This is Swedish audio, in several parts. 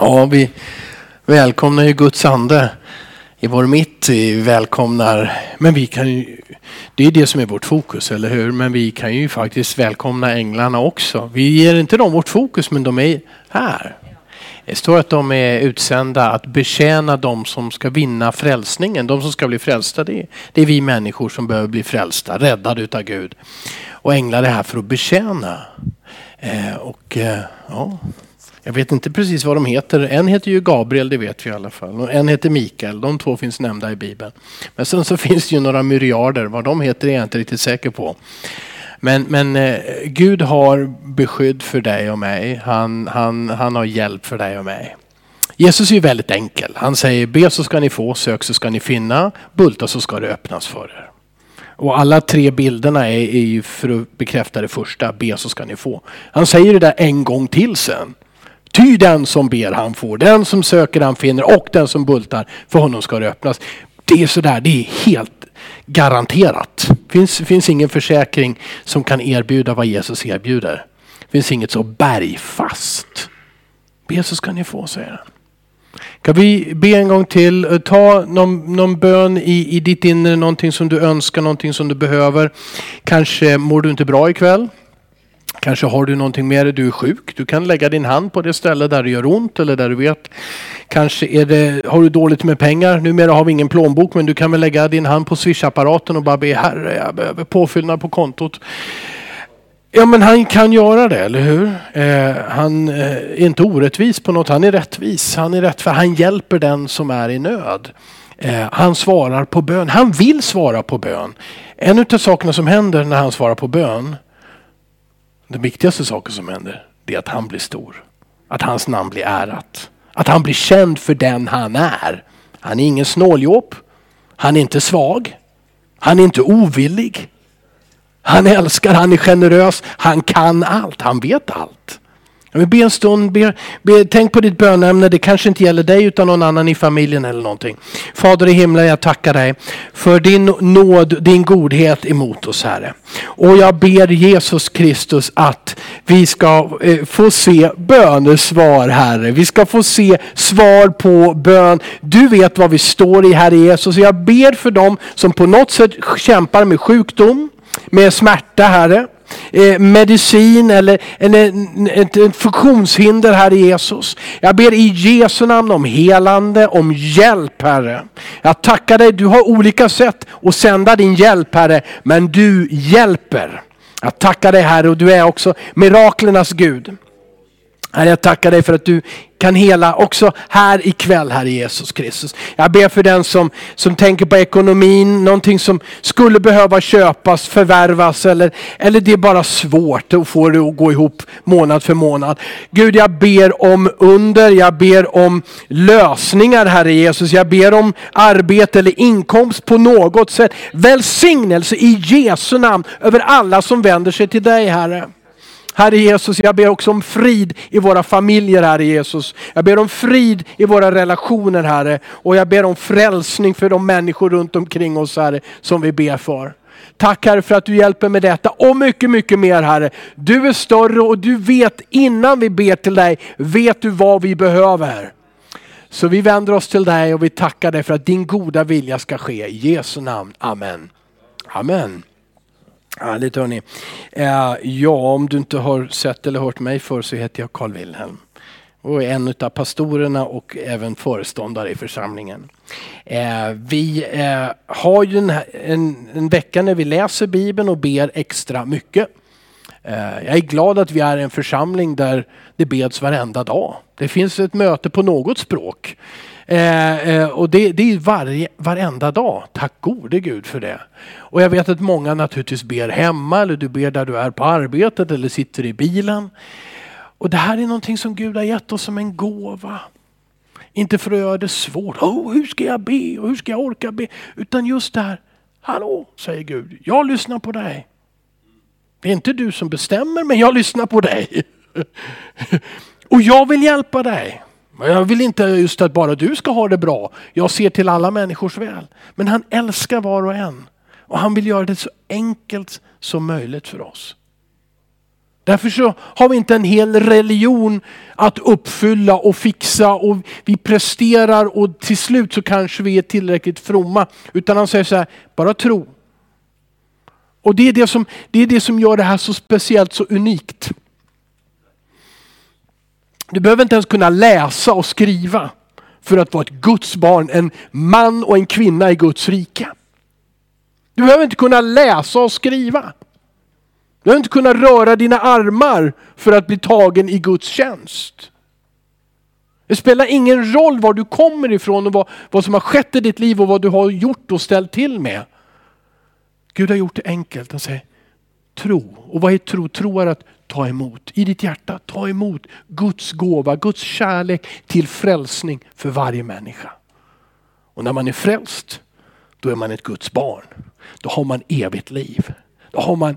Ja, vi välkomnar ju Guds ande i vår mitt. Vi välkomnar, men vi kan ju, det är det som är vårt fokus, eller hur? Men vi kan ju faktiskt välkomna änglarna också. Vi ger inte dem vårt fokus, men de är här. Det står att de är utsända att betjäna de som ska vinna frälsningen. De som ska bli frälsta, det är, det är vi människor som behöver bli frälsta, räddade utav Gud. Och änglar är här för att betjäna. Eh, och eh, ja... Jag vet inte precis vad de heter. En heter ju Gabriel, det vet vi i alla fall. Och en heter Mikael. De två finns nämnda i Bibeln. Men sen så finns det ju några myriader. Vad de heter är jag inte riktigt säker på. Men, men eh, Gud har beskydd för dig och mig. Han, han, han har hjälp för dig och mig. Jesus är ju väldigt enkel. Han säger be så ska ni få, sök så ska ni finna, bulta så ska det öppnas för er. Och alla tre bilderna är, är ju för att bekräfta det första, be så ska ni få. Han säger det där en gång till sen. Ty den som ber han får, den som söker han finner och den som bultar för honom ska det öppnas. Det är sådär, det är helt garanterat. Det finns, finns ingen försäkring som kan erbjuda vad Jesus erbjuder. Det finns inget så bergfast. Be så ska ni få, säger han. Kan vi be en gång till? Ta någon, någon bön i, i ditt inre, någonting som du önskar, någonting som du behöver. Kanske mår du inte bra ikväll. Kanske har du någonting med dig, du är sjuk. Du kan lägga din hand på det ställe där det gör ont eller där du vet. Kanske är det, har du dåligt med pengar. Numera har vi ingen plånbok men du kan väl lägga din hand på swishapparaten och bara be Herre jag behöver påfyllnad på kontot. Ja men han kan göra det, eller hur? Eh, han eh, är inte orättvis på något, han är rättvis. Han är rätt för han hjälper den som är i nöd. Eh, han svarar på bön, han vill svara på bön. En av sakerna som händer när han svarar på bön den viktigaste saken som händer det är att han blir stor. Att hans namn blir ärat. Att han blir känd för den han är. Han är ingen snåljåp. Han är inte svag. Han är inte ovillig. Han älskar, han är generös, han kan allt, han vet allt. Vi ber be en stund, be, be, tänk på ditt bönämne. Det kanske inte gäller dig utan någon annan i familjen eller någonting. Fader i himlen, jag tackar dig för din nåd, din godhet emot oss Herre. Och jag ber Jesus Kristus att vi ska eh, få se bönesvar Herre. Vi ska få se svar på bön. Du vet vad vi står i Herre Jesus. Jag ber för dem som på något sätt kämpar med sjukdom, med smärta Herre eh, medicin eller, eller ett, ett funktionshinder, Herre Jesus. Jag ber i Jesu namn om helande, om hjälp Herre. Jag tackar dig, du har olika sätt att sända din hjälp Herre, men du hjälper. Jag tackar dig Herre och du är också miraklernas Gud. Herre, jag tackar dig för att du kan hela också här ikväll, Herre Jesus Kristus. Jag ber för den som, som tänker på ekonomin, någonting som skulle behöva köpas, förvärvas eller, eller det är bara svårt att få det att gå ihop månad för månad. Gud, jag ber om under, jag ber om lösningar, Herre Jesus. Jag ber om arbete eller inkomst på något sätt. Välsignelse i Jesu namn över alla som vänder sig till dig, Herre. Herre Jesus, jag ber också om frid i våra familjer, Herre Jesus. Jag ber om frid i våra relationer, Herre. Och jag ber om frälsning för de människor runt omkring oss, Herre, som vi ber för. Tack Herre för att du hjälper med detta och mycket, mycket mer Herre. Du är större och du vet innan vi ber till dig, vet du vad vi behöver. Så vi vänder oss till dig och vi tackar dig för att din goda vilja ska ske. I Jesu namn. Amen. Amen. Härligt hörni. Eh, ja, om du inte har sett eller hört mig för så heter jag Carl Wilhelm. Och är en av pastorerna och även föreståndare i församlingen. Eh, vi eh, har ju en, en, en vecka när vi läser Bibeln och ber extra mycket. Eh, jag är glad att vi är en församling där det beds varenda dag. Det finns ett möte på något språk. Eh, eh, och det, det är varje, varenda dag. Tack gode Gud för det. Och jag vet att många naturligtvis ber hemma eller du ber där du är på arbetet eller sitter i bilen. Och det här är någonting som Gud har gett oss som en gåva. Inte för att göra det svårt. Oh, hur ska jag be och hur ska jag orka be? Utan just det här. Hallå, säger Gud. Jag lyssnar på dig. Det är inte du som bestämmer men jag lyssnar på dig. och jag vill hjälpa dig. Jag vill inte just att bara du ska ha det bra. Jag ser till alla människors väl. Men han älskar var och en. Och han vill göra det så enkelt som möjligt för oss. Därför så har vi inte en hel religion att uppfylla och fixa och vi presterar och till slut så kanske vi är tillräckligt fromma. Utan han säger så här, bara tro. Och det är det som, det är det som gör det här så speciellt, så unikt. Du behöver inte ens kunna läsa och skriva för att vara ett Guds barn, en man och en kvinna i Guds rike. Du behöver inte kunna läsa och skriva. Du behöver inte kunna röra dina armar för att bli tagen i Guds tjänst. Det spelar ingen roll var du kommer ifrån och vad, vad som har skett i ditt liv och vad du har gjort och ställt till med. Gud har gjort det enkelt. Han säger tro. Och vad är tro? Tro är att ta emot. I ditt hjärta, ta emot Guds gåva, Guds kärlek till frälsning för varje människa. Och när man är frälst, då är man ett Guds barn. Då har man evigt liv. Då, har man,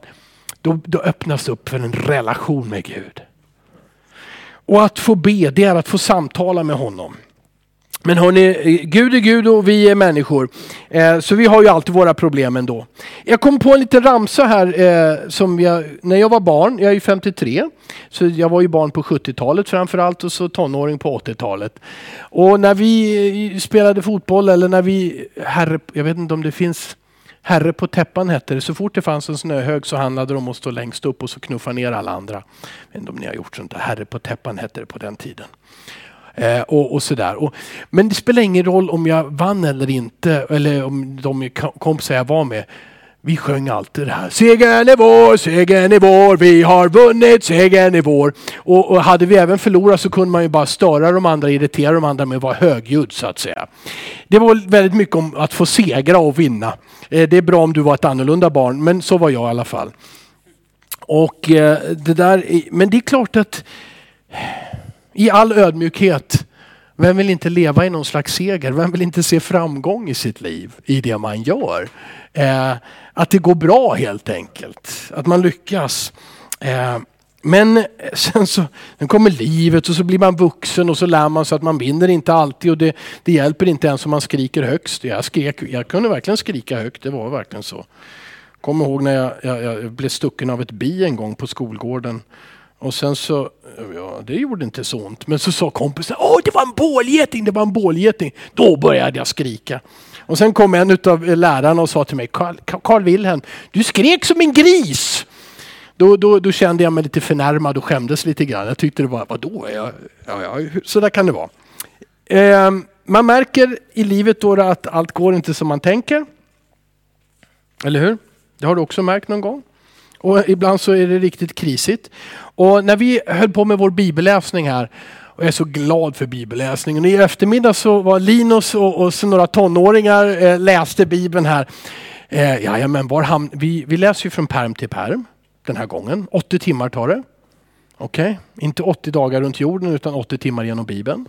då, då öppnas upp för en relation med Gud. Och att få be, det är att få samtala med honom. Men hörni, Gud är Gud och vi är människor. Eh, så vi har ju alltid våra problem ändå. Jag kom på en liten ramsa här eh, som jag, när jag var barn, jag är ju 53, så jag var ju barn på 70-talet framförallt och så tonåring på 80-talet. Och när vi eh, spelade fotboll eller när vi, herre, jag vet inte om det finns Herre på täppan hette det. Så fort det fanns en snöhög så handlade det om att stå längst upp och så knuffa ner alla andra. Jag vet inte om ni har gjort sånt där. Herre på täppan hette det på den tiden. Eh, och, och sådär. Och, men det spelar ingen roll om jag vann eller inte, eller om de kompisar jag var med. Vi sjöng alltid det här. Segern är vår, segern är vår, vi har vunnit, segern är vår. Och, och, hade vi även förlorat så kunde man ju bara störa de andra, irritera de andra med att vara högljudd så att säga. Det var väldigt mycket om att få segra och vinna. Eh, det är bra om du var ett annorlunda barn, men så var jag i alla fall. Och eh, det där, men det är klart att i all ödmjukhet, vem vill inte leva i någon slags seger? Vem vill inte se framgång i sitt liv, i det man gör? Eh, att det går bra helt enkelt, att man lyckas. Eh, men sen så sen kommer livet och så blir man vuxen och så lär man sig att man vinner inte alltid och det, det hjälper inte ens om man skriker högst. Jag, skrek, jag kunde verkligen skrika högt, det var verkligen så. Kommer ihåg när jag, jag, jag blev stucken av ett bi en gång på skolgården. Och sen så, ja det gjorde inte så ont. Men så sa kompisen, åh det var en bålgeting, det var en bålgeting. Då började jag skrika. Och sen kom en av lärarna och sa till mig, Carl Wilhelm, du skrek som en gris. Då, då, då, kände jag mig lite förnärmad och skämdes lite grann. Jag tyckte det var, vadå? Ja, ja, ja, så där kan det vara. Eh, man märker i livet då att allt går inte som man tänker. Eller hur? Det har du också märkt någon gång? Och ibland så är det riktigt krisigt. Och när vi höll på med vår bibelläsning här och jag är så glad för bibelläsningen. I eftermiddag så var Linus och, och så några tonåringar eh, läste bibeln här. Eh, jajamän, var hamn, vi, vi läser ju från perm till perm den här gången. 80 timmar tar det. Okej, okay. inte 80 dagar runt jorden utan 80 timmar genom bibeln.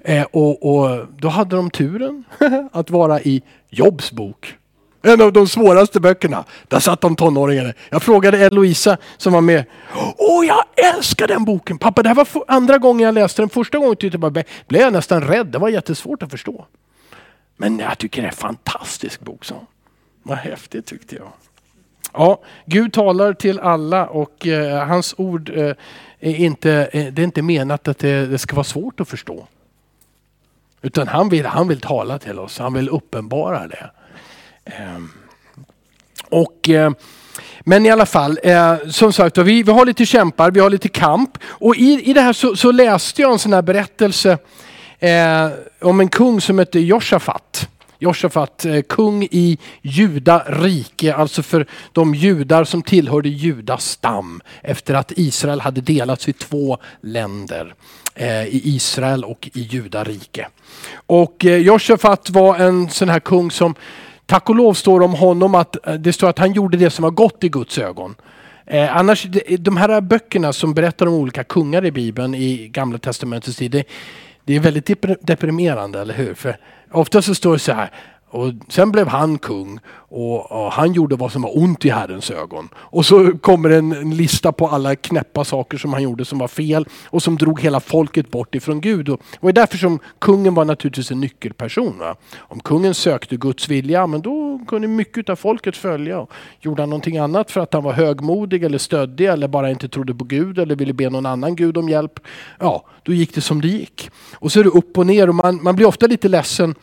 Eh, och, och, då hade de turen att vara i Jobs bok. En av de svåraste böckerna. Där satt de tonåringarna. Jag frågade Eloisa som var med. Åh, jag älskar den boken. Pappa, det här var andra gången jag läste den. Första gången tyckte jag bara, blev jag nästan rädd. Det var jättesvårt att förstå. Men jag tycker det är en fantastisk bok. Så. Vad häftigt tyckte jag. Ja, Gud talar till alla och eh, hans ord eh, är, inte, eh, det är inte menat att det, det, ska vara svårt att förstå. Utan han vill, han vill tala till oss, han vill uppenbara det. Ehm, och, eh, men i alla fall, eh, som sagt, vi, vi har lite kämpar, vi har lite kamp. Och i, i det här så, så läste jag en sån här berättelse eh, om en kung som hette Josafat. Josafat, kung i Juda rike, alltså för de judar som tillhörde Judas stam efter att Israel hade delats i två länder. I Israel och i Juda rike. Och Josafat var en sån här kung som Tack och lov står det om honom att eh, det står att han gjorde det som var gott i Guds ögon. Eh, annars, de här böckerna som berättar om olika kungar i Bibeln i Gamla Testamentets tid, det, det är väldigt deprimerande, eller hur? För ofta så står det så här, och sen blev han kung och, och, han gjorde vad som var ont i Herrens ögon. Och så kommer en, en, lista på alla knäppa saker som han gjorde som var fel och som drog hela folket bort ifrån Gud. Och, och det är därför som kungen var naturligtvis en nyckelperson. Va? Om kungen sökte Guds vilja, men då kunde mycket av folket följa. Och gjorde han någonting annat för att han var högmodig eller stöddig eller bara inte trodde på Gud eller ville be någon annan Gud om hjälp. Ja, då gick det som det gick. Och så är det upp och ner och man, man blir ofta lite ledsen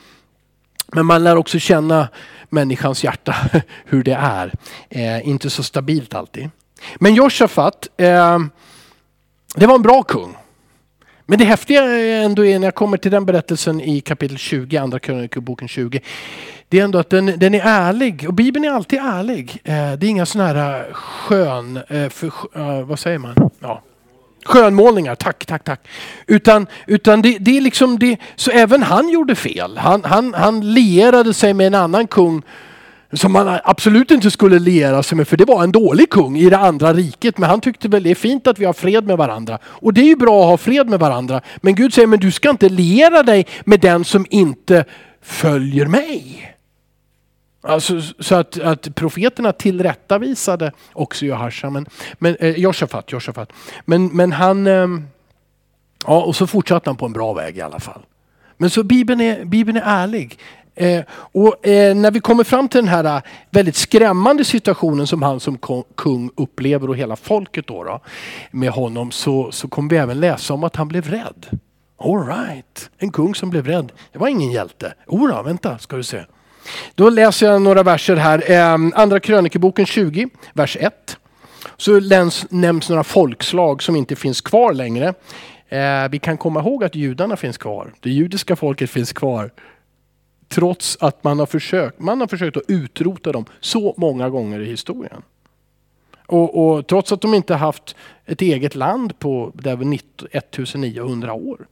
men man lär också känna människans hjärta, hur det är. Eh, inte så stabilt alltid. Men Josafat, eh, det var en bra kung. Men det häftiga ändå är när jag kommer till den berättelsen i kapitel 20, andra krönikeboken 20. Det är ändå att den, den, är ärlig och Bibeln är alltid ärlig. Eh, det är inga sådana här skön, eh, för, eh, vad säger man? Ja, skönmålningar, tack, tack, tack. Utan, utan det, det är liksom det, så även han gjorde fel. Han, han, han lierade sig med en annan kung som man absolut inte skulle liera sig med för det var en dålig kung i det andra riket. Men han tyckte väl det är fint att vi har fred med varandra. Och det är ju bra att ha fred med varandra. Men Gud säger, men du ska inte liera dig med den som inte följer mig. Alltså, så att, att profeterna tillrättavisade också Johasha, men, men, eh, Josafat, Josafat. Men, men han, eh, ja och så fortsatte han på en bra väg i alla fall. Men så Bibeln är, Bibeln är ärlig. Eh, och eh, när vi kommer fram till den här eh, väldigt skrämmande situationen som han som kung upplever och hela folket då, då med honom så, så kommer vi även läsa om att han blev rädd. All right. en kung som blev rädd. Det var ingen hjälte. Ora, vänta ska du se. Då läser jag några verser här. Ehm, Andra krönikeboken 20, vers 1. Så nämns några folkslag som inte finns kvar längre. Eh, vi kan komma ihåg att judarna finns kvar. Det judiska folket finns kvar. Trots att man har försökt, man har försökt att utrota dem så många gånger i historien. Och, och trots att de inte haft ett eget land på 1900 år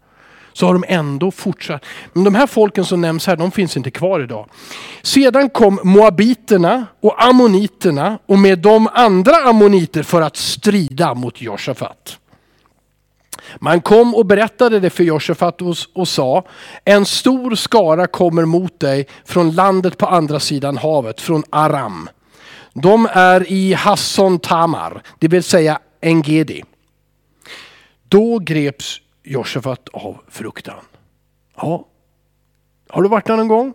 så har de ändå fortsatt. Men de här folken som nämns här, de finns inte kvar idag. Sedan kom moabiterna och ammoniterna och med de andra ammoniter för att strida mot Josafat. Man kom och berättade det för Josafat och, och sa, en stor skara kommer mot dig från landet på andra sidan havet, från Aram. De är i Hasson Tamar, det vill säga Engedi. Då greps Josefat av fruktan. Ja, har du varit där någon gång?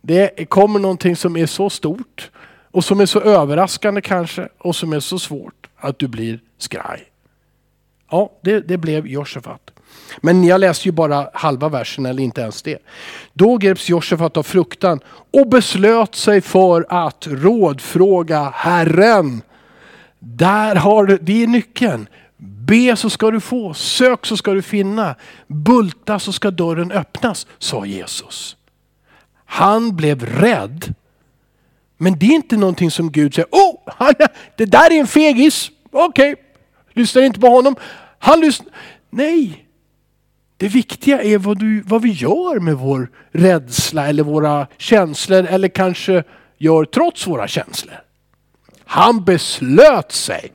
Det kommer någonting som är så stort och som är så överraskande kanske och som är så svårt att du blir skraj. Ja, det, det blev Josefat. Men jag läste ju bara halva versen eller inte ens det. Då greps Josefat av fruktan och beslöt sig för att rådfråga Herren. Där har du, det är nyckeln. Be så ska du få, sök så ska du finna, bulta så ska dörren öppnas, sa Jesus. Han blev rädd. Men det är inte någonting som Gud säger, oh, det där är en fegis, okej, okay. lyssnar inte på honom. Han lyssnar. Nej, det viktiga är vad, du, vad vi gör med vår rädsla eller våra känslor eller kanske gör trots våra känslor. Han beslöt sig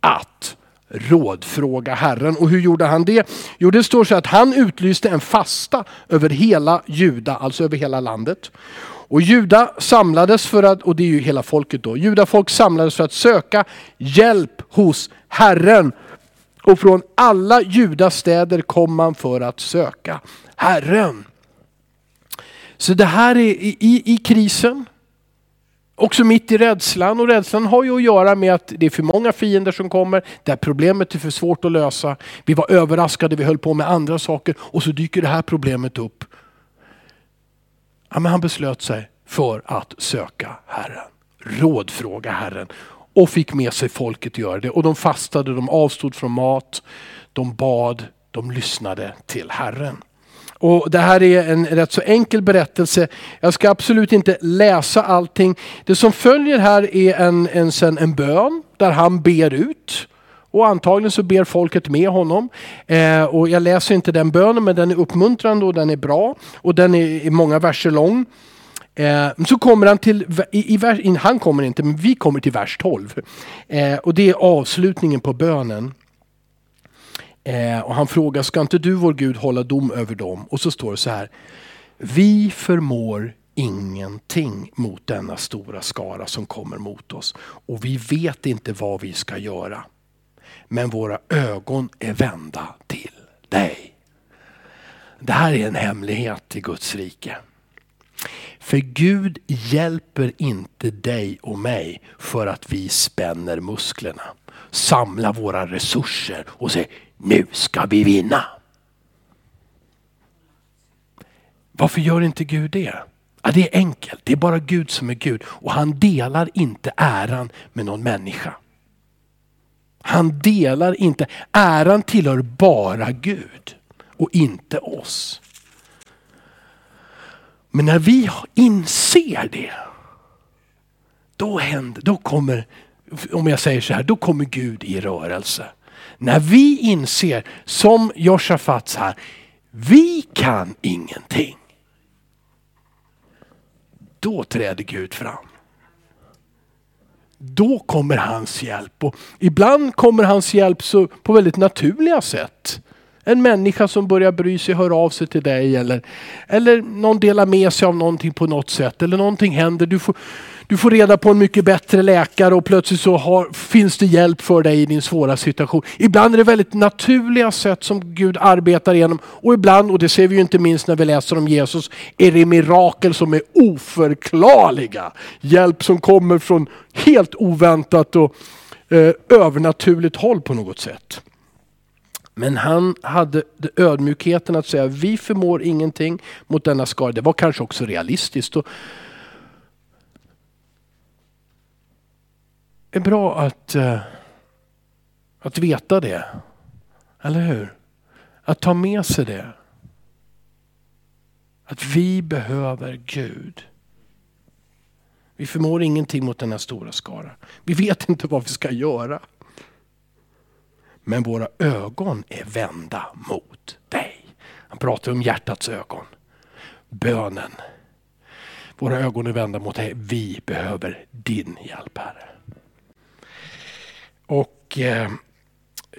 att rådfråga Herren. Och hur gjorde han det? Jo, det står så att han utlyste en fasta över hela Juda, alltså över hela landet. Och Juda samlades för att, och det är ju hela folket då, judafolk samlades för att söka hjälp hos Herren. Och från alla Judas städer kom man för att söka Herren. Så det här är i, i, i krisen, Också mitt i rädslan och rädslan har ju att göra med att det är för många fiender som kommer. Det här problemet är för svårt att lösa. Vi var överraskade, vi höll på med andra saker och så dyker det här problemet upp. Ja, men han beslöt sig för att söka Herren. Rådfråga Herren och fick med sig folket att göra det. Och de fastade, de avstod från mat, de bad, de lyssnade till Herren. Och Det här är en rätt så enkel berättelse. Jag ska absolut inte läsa allting. Det som följer här är en, en, sen en bön där han ber ut. Och antagligen så ber folket med honom. Eh, och jag läser inte den bönen men den är uppmuntrande och den är bra. Och den är i många verser lång. Eh, så kommer han till, i, i, han kommer inte, men vi kommer till vers 12. Eh, och det är avslutningen på bönen. Eh, och han frågar, ska inte du vår Gud hålla dom över dem? Och så står det så här, vi förmår ingenting mot denna stora skara som kommer mot oss. Och vi vet inte vad vi ska göra. Men våra ögon är vända till dig. Det här är en hemlighet i Guds rike. För Gud hjälper inte dig och mig för att vi spänner musklerna. Samlar våra resurser och säger nu ska vi vinna. Varför gör inte Gud det? Ja, det är enkelt. Det är bara Gud som är Gud och han delar inte äran med någon människa. Han delar inte. Äran tillhör bara Gud och inte oss. Men när vi inser det, då händer, då kommer, om jag säger så här, då kommer Gud i rörelse. När vi inser, som Josafats här, vi kan ingenting. Då träder Gud fram. Då kommer hans hjälp. Och ibland kommer hans hjälp så på väldigt naturliga sätt. En människa som börjar bry sig hör av sig till dig eller, eller någon delar med sig av någonting på något sätt. Eller någonting händer. Du får, du får reda på en mycket bättre läkare och plötsligt så har, finns det hjälp för dig i din svåra situation. Ibland är det väldigt naturliga sätt som Gud arbetar genom och ibland, och det ser vi ju inte minst när vi läser om Jesus, är det mirakel som är oförklarliga. Hjälp som kommer från helt oväntat och eh, övernaturligt håll på något sätt. Men han hade ödmjukheten att säga vi förmår ingenting mot denna skara. Det var kanske också realistiskt. Och är bra att, eh, att veta det. Eller hur? Att ta med sig det. Att vi behöver Gud. Vi förmår ingenting mot denna stora skara. Vi vet inte vad vi ska göra. Men våra ögon är vända mot dig. Han pratar om hjärtats ögon. Bönen. Våra ögon är vända mot dig. Vi behöver din hjälp Herre. Och eh,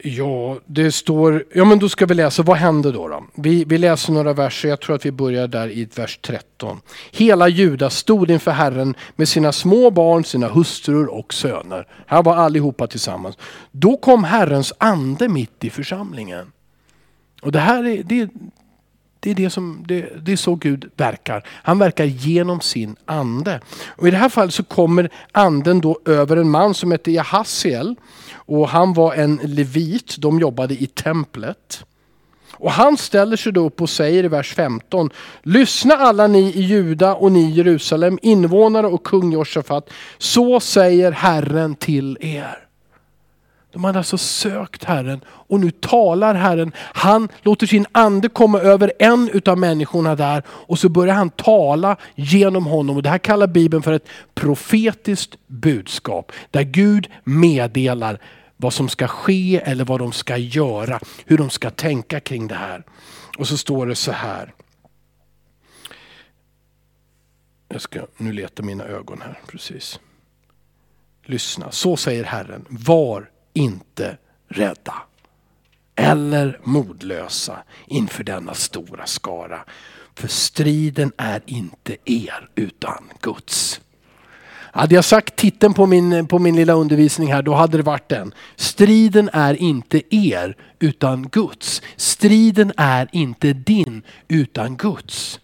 ja, det står, ja men då ska vi läsa, vad händer då? då? Vi, vi läser några verser, jag tror att vi börjar där i vers 13. Hela Juda stod inför Herren med sina små barn, sina hustrur och söner. Här var allihopa tillsammans. Då kom Herrens ande mitt i församlingen. Och det här är, det, det är, det, som, det, det är så Gud verkar. Han verkar genom sin ande. Och I det här fallet så kommer anden då över en man som heter Jahasiel. Och han var en levit, de jobbade i templet. Och han ställer sig då upp och säger i vers 15. Lyssna alla ni i Juda och ni i Jerusalem, invånare och kung Josafat. Så säger Herren till er. De hade alltså sökt Herren och nu talar Herren. Han låter sin ande komma över en utav människorna där och så börjar han tala genom honom. Och det här kallar Bibeln för ett profetiskt budskap. Där Gud meddelar vad som ska ske eller vad de ska göra. Hur de ska tänka kring det här. Och så står det så här. Jag ska nu leta mina ögon här. precis. Lyssna, så säger Herren. Var inte rädda eller modlösa inför denna stora skara. För striden är inte er utan Guds. Hade jag sagt titeln på min, på min lilla undervisning här, då hade det varit den. Striden är inte er utan Guds. Striden är inte din utan Guds.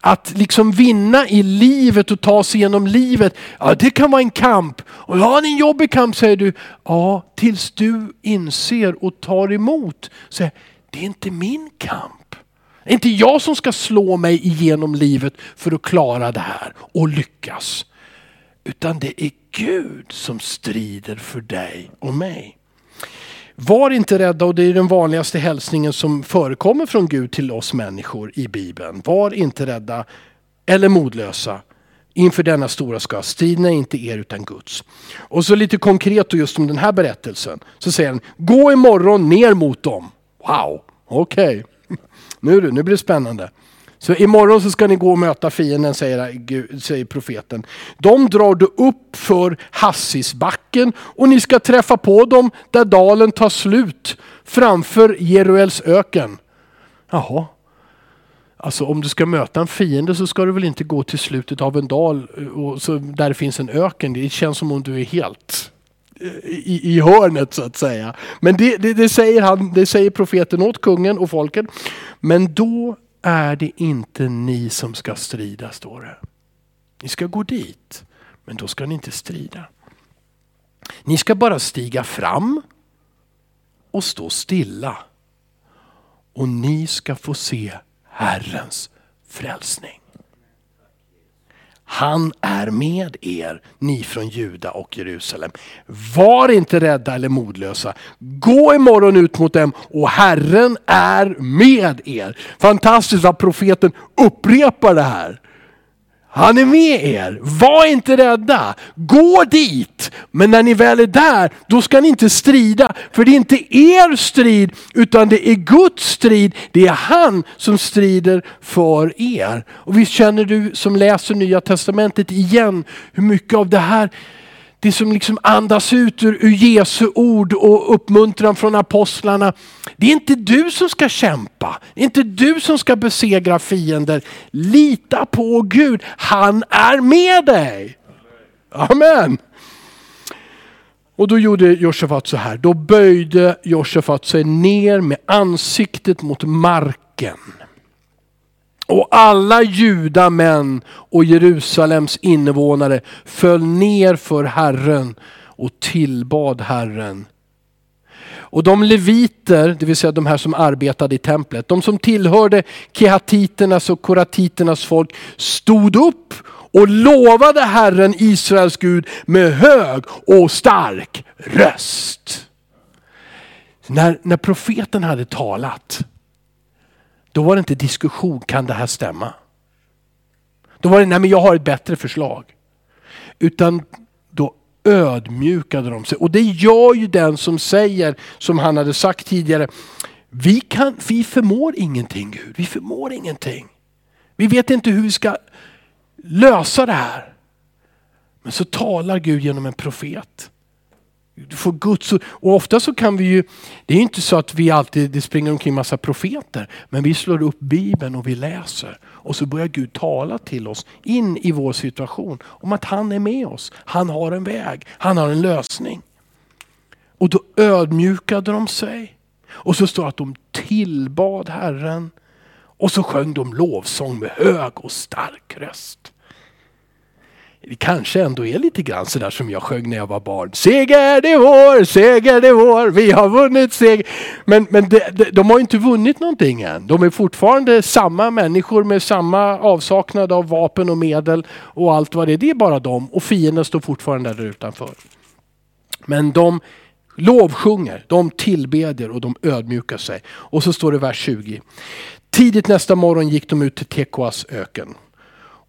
Att liksom vinna i livet och ta sig igenom livet, ja det kan vara en kamp. Och ja, det är en jobbig kamp säger du. Ja, tills du inser och tar emot. Så det är inte min kamp. Det är inte jag som ska slå mig igenom livet för att klara det här och lyckas. Utan det är Gud som strider för dig och mig. Var inte rädda och det är den vanligaste hälsningen som förekommer från Gud till oss människor i Bibeln. Var inte rädda eller modlösa inför denna stora skara. Striden är inte er utan Guds. Och så lite konkret just om den här berättelsen. Så säger han, gå imorgon ner mot dem. Wow, okej. Okay. Nu, nu blir det spännande. Så imorgon så ska ni gå och möta fienden, säger, säger profeten. De drar du upp för Hassisbacken och ni ska träffa på dem där dalen tar slut framför Jeruels öken. Jaha. Alltså om du ska möta en fiende så ska du väl inte gå till slutet av en dal eh, och så, där det finns en öken. Det känns som om du är helt eh, i, i hörnet så att säga. Men det, det, det, säger han, det säger profeten åt kungen och folket. Men då är det inte ni som ska strida, står det. Ni ska gå dit, men då ska ni inte strida. Ni ska bara stiga fram och stå stilla. Och ni ska få se Herrens frälsning. Han är med er, ni från Juda och Jerusalem. Var inte rädda eller modlösa. Gå imorgon ut mot dem och Herren är med er. Fantastiskt att profeten upprepar det här. Han är med er. Var inte rädda. Gå dit. Men när ni väl är där, då ska ni inte strida. För det är inte er strid, utan det är Guds strid. Det är han som strider för er. Och visst känner du som läser Nya Testamentet igen hur mycket av det här det som liksom andas ut ur, ur Jesu ord och uppmuntran från apostlarna. Det är inte du som ska kämpa. Det är inte du som ska besegra fiender. Lita på Gud. Han är med dig. Amen. Och då gjorde Josefat så här. Då böjde Josefat sig ner med ansiktet mot marken. Och alla judamän och Jerusalems invånare föll ner för Herren och tillbad Herren. Och de leviter, det vill säga de här som arbetade i templet, de som tillhörde kehatiternas och koratiternas folk stod upp och lovade Herren Israels Gud med hög och stark röst. När, när profeten hade talat då var det inte diskussion, kan det här stämma? Då var det, nej men jag har ett bättre förslag. Utan då ödmjukade de sig. Och det gör ju den som säger, som han hade sagt tidigare, vi, kan, vi förmår ingenting Gud, vi förmår ingenting. Vi vet inte hur vi ska lösa det här. Men så talar Gud genom en profet. Du får Guds Och ofta så kan vi ju, det är inte så att vi alltid det springer omkring massa profeter. Men vi slår upp Bibeln och vi läser. Och så börjar Gud tala till oss in i vår situation. Om att han är med oss. Han har en väg. Han har en lösning. Och då ödmjukade de sig. Och så står det att de tillbad Herren. Och så sjöng de lovsång med hög och stark röst det kanske ändå är lite grann sådär som jag sjöng när jag var barn. Seger det vår, seger det vår, vi har vunnit seger. Men, men de, de, de har inte vunnit någonting än. De är fortfarande samma människor med samma avsaknad av vapen och medel och allt vad det är. Det är bara de och fienden står fortfarande där utanför. Men de lovsjunger, de tillbedjer och de ödmjukar sig. Och så står det vers 20. Tidigt nästa morgon gick de ut till Tekoas öken.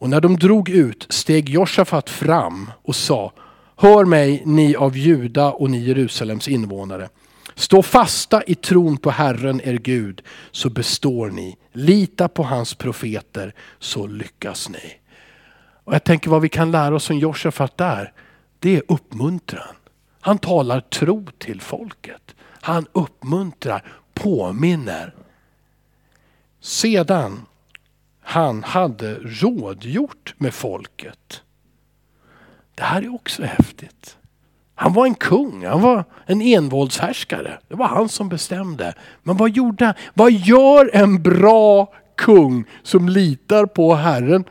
Och när de drog ut steg Josafat fram och sa Hör mig ni av Juda och ni Jerusalems invånare. Stå fasta i tron på Herren er Gud så består ni. Lita på hans profeter så lyckas ni. Och jag tänker vad vi kan lära oss om Josafat där. Det är uppmuntran. Han talar tro till folket. Han uppmuntrar, påminner. Sedan han hade rådgjort med folket. Det här är också häftigt. Han var en kung, han var en envåldshärskare. Det var han som bestämde. Men vad gjorde han? Vad gör en bra kung som litar på Herren?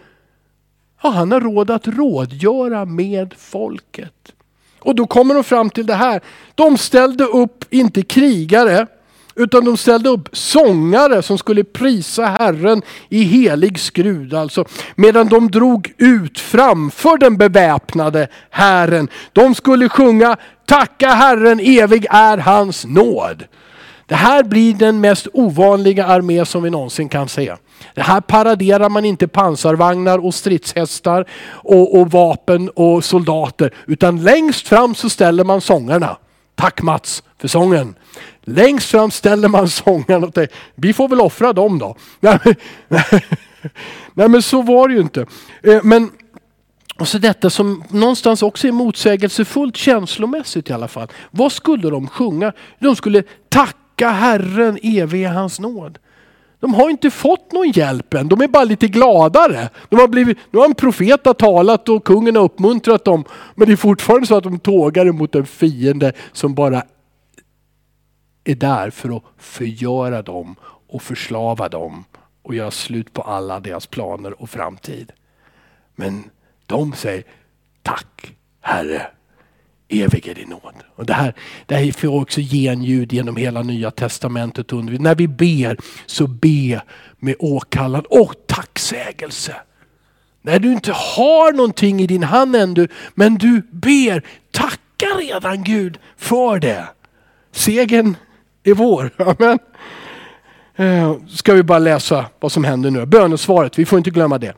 Ja, han har råd att rådgöra med folket. Och då kommer de fram till det här. De ställde upp, inte krigare, utan de ställde upp sångare som skulle prisa Herren i helig skrud. Alltså, medan de drog ut framför den beväpnade Herren. De skulle sjunga Tacka Herren, evig är hans nåd. Det här blir den mest ovanliga armé som vi någonsin kan se. Det här paraderar man inte pansarvagnar och stridshästar och, och vapen och soldater. Utan längst fram så ställer man sångarna. Tack Mats för sången. Längst fram ställer man sångarna och tänker, vi får väl offra dem då. Nej men så var det ju inte. Eh, men och så detta som någonstans också är motsägelsefullt känslomässigt i alla fall. Vad skulle de sjunga? De skulle tacka Herren evig hans nåd. De har inte fått någon hjälp än, de är bara lite gladare. De har blivit, nu har en profet talat och kungen har uppmuntrat dem. Men det är fortfarande så att de tågar emot en fiende som bara är där för att förgöra dem och förslava dem och göra slut på alla deras planer och framtid. Men de säger tack Herre, evig är din nåd. Och det, här, det här får också genljud genom hela nya testamentet. När vi ber så be med åkallan och tacksägelse. När du inte har någonting i din hand ännu men du ber, tacka redan Gud för det. Segen är vår. Amen. Eh, ska vi bara läsa vad som händer nu. Bönesvaret, vi får inte glömma det.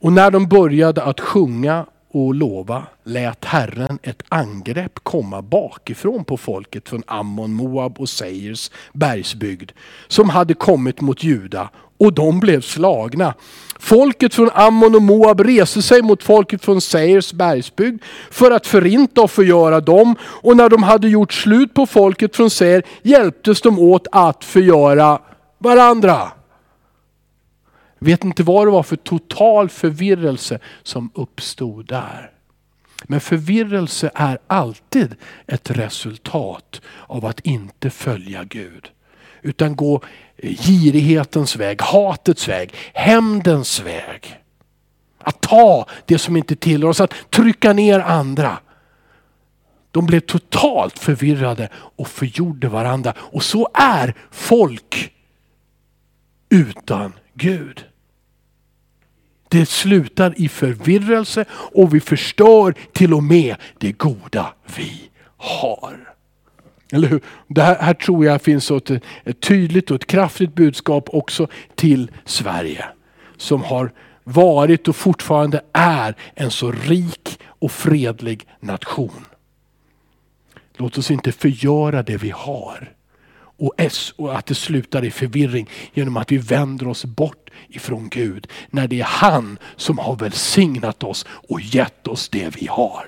Och när de började att sjunga och lova lät Herren ett angrepp komma bakifrån på folket från Ammon, Moab och Seirs bergsbygd som hade kommit mot Juda och de blev slagna. Folket från Ammon och Moab reste sig mot folket från Seirs bergsbygd för att förinta och förgöra dem. Och när de hade gjort slut på folket från Seir hjälptes de åt att förgöra varandra. Vet inte vad det var för total förvirrelse som uppstod där. Men förvirrelse är alltid ett resultat av att inte följa Gud. Utan gå girighetens väg, hatets väg, hämndens väg. Att ta det som inte tillhör oss, att trycka ner andra. De blev totalt förvirrade och förgjorde varandra. Och så är folk utan Gud. Det slutar i förvirrelse och vi förstör till och med det goda vi har. Eller hur? Det här, här tror jag finns ett, ett tydligt och ett kraftigt budskap också till Sverige. Som har varit och fortfarande är en så rik och fredlig nation. Låt oss inte förgöra det vi har och, S, och att det slutar i förvirring genom att vi vänder oss bort ifrån Gud. När det är han som har välsignat oss och gett oss det vi har.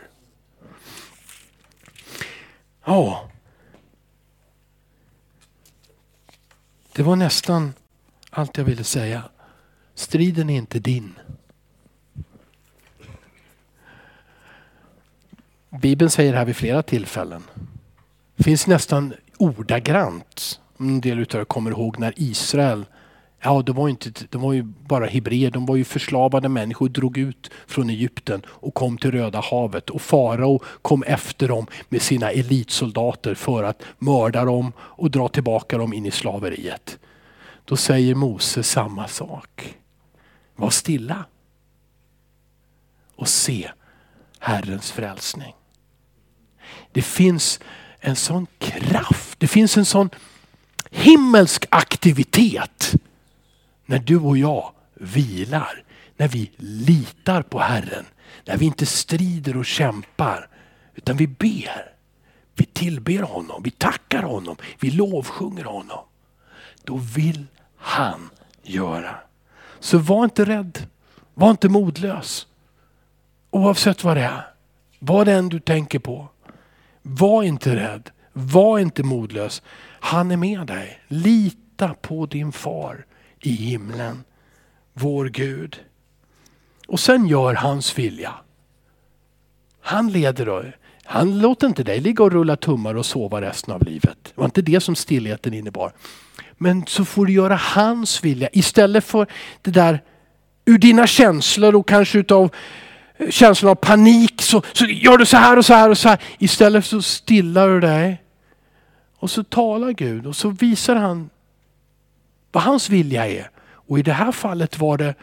Ja. Det var nästan allt jag ville säga. Striden är inte din. Bibeln säger här vid flera tillfällen. Det finns nästan ordagrant. En del utav er kommer ihåg när Israel Ja, de var, inte, de var ju bara hebreer, de var ju förslavade människor, drog ut från Egypten och kom till Röda havet. Och farao kom efter dem med sina elitsoldater för att mörda dem och dra tillbaka dem in i slaveriet. Då säger Mose samma sak. Var stilla och se Herrens frälsning. Det finns en sån kraft. Det finns en sån himmelsk aktivitet när du och jag vilar. När vi litar på Herren. När vi inte strider och kämpar. Utan vi ber. Vi tillber honom, vi tackar honom, vi lovsjunger honom. Då vill han göra. Så var inte rädd. Var inte modlös. Oavsett vad det är. Vad det än du tänker på. Var inte rädd. Var inte modlös. Han är med dig. Lita på din far i himlen. Vår Gud. Och sen gör hans vilja. Han leder dig. Han låter inte dig ligga och rulla tummar och sova resten av livet. Det var inte det som stillheten innebar. Men så får du göra hans vilja istället för det där ur dina känslor och kanske utav känslan av panik så, så gör du så här och så här och så här. Istället så stillar du dig. Och så talar Gud och så visar han vad hans vilja är. Och i det här fallet var det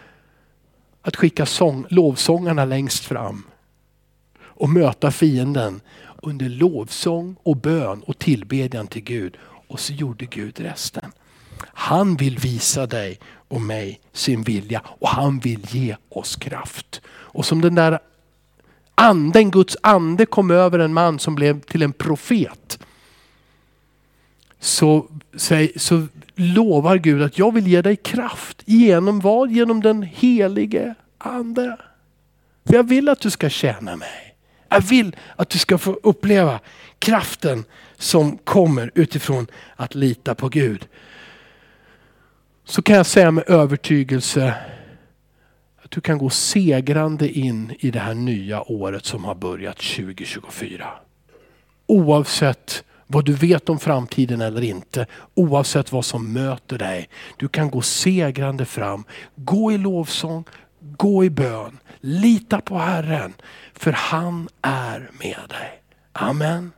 att skicka sång, lovsångarna längst fram. Och möta fienden under lovsång och bön och tillbedjan till Gud. Och så gjorde Gud resten. Han vill visa dig och mig sin vilja och han vill ge oss kraft. Och som den där anden, Guds ande kom över en man som blev till en profet. Så, så lovar Gud att jag vill ge dig kraft. Genom vad? Genom den helige ande. För jag vill att du ska tjäna mig. Jag vill att du ska få uppleva kraften som kommer utifrån att lita på Gud så kan jag säga med övertygelse att du kan gå segrande in i det här nya året som har börjat 2024. Oavsett vad du vet om framtiden eller inte, oavsett vad som möter dig. Du kan gå segrande fram. Gå i lovsång, gå i bön. Lita på Herren, för han är med dig. Amen.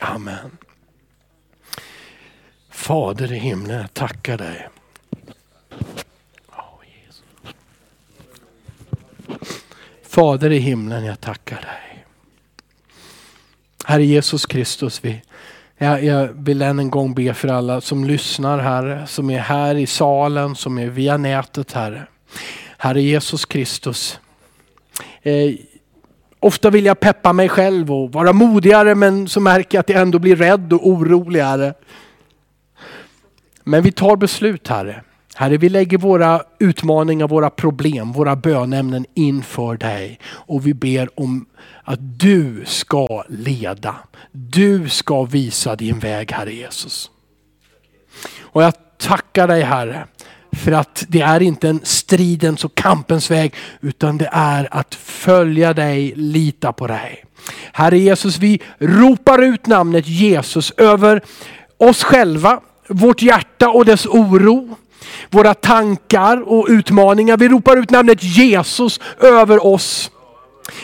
Amen. Fader i himlen, jag tackar dig. Fader i himlen, jag tackar dig. Herre Jesus Kristus, vi, jag, jag vill än en gång be för alla som lyssnar Herre, som är här i salen, som är via nätet Herre. Herre Jesus Kristus. Eh, ofta vill jag peppa mig själv och vara modigare men så märker jag att jag ändå blir rädd och oroligare. Men vi tar beslut Herre. Herre, vi lägger våra utmaningar, våra problem, våra bönämnen inför dig. Och vi ber om att du ska leda. Du ska visa din väg, Herre Jesus. Och jag tackar dig Herre, för att det är inte en stridens och kampens väg, utan det är att följa dig, lita på dig. Herre Jesus, vi ropar ut namnet Jesus över oss själva, vårt hjärta och dess oro våra tankar och utmaningar. Vi ropar ut namnet Jesus över oss.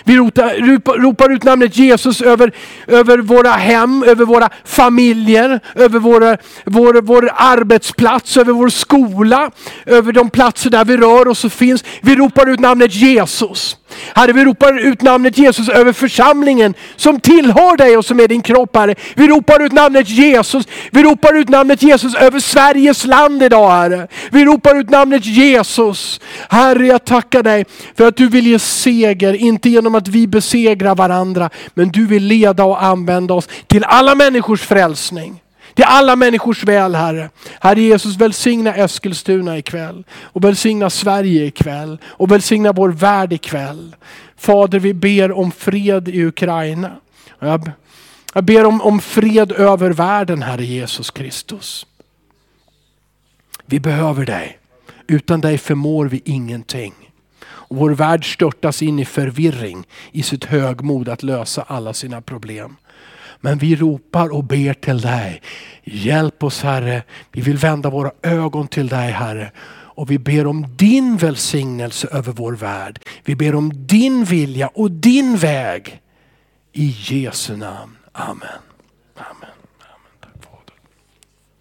Vi ropar, ropar ut namnet Jesus över, över våra hem, över våra familjer, över våra, vår, vår arbetsplats, över vår skola, över de platser där vi rör oss och finns. Vi ropar ut namnet Jesus. Herre, vi ropar ut namnet Jesus över församlingen som tillhör dig och som är din kropp, Herre. Vi ropar ut namnet Jesus. Vi ropar ut namnet Jesus över Sveriges land idag, Herre. Vi ropar ut namnet Jesus. Herre, jag tackar dig för att du vill ge seger, inte genom att vi besegrar varandra, men du vill leda och använda oss till alla människors frälsning. Till alla människors väl Herre. Herre Jesus välsigna Eskilstuna ikväll. Och välsigna Sverige ikväll. Och välsigna vår värld ikväll. Fader vi ber om fred i Ukraina. Jag, jag ber om, om fred över världen Herre Jesus Kristus. Vi behöver dig. Utan dig förmår vi ingenting. Och vår värld störtas in i förvirring i sitt högmod att lösa alla sina problem. Men vi ropar och ber till dig. Hjälp oss Herre. Vi vill vända våra ögon till dig Herre. Och vi ber om din välsignelse över vår värld. Vi ber om din vilja och din väg. I Jesu namn. Amen.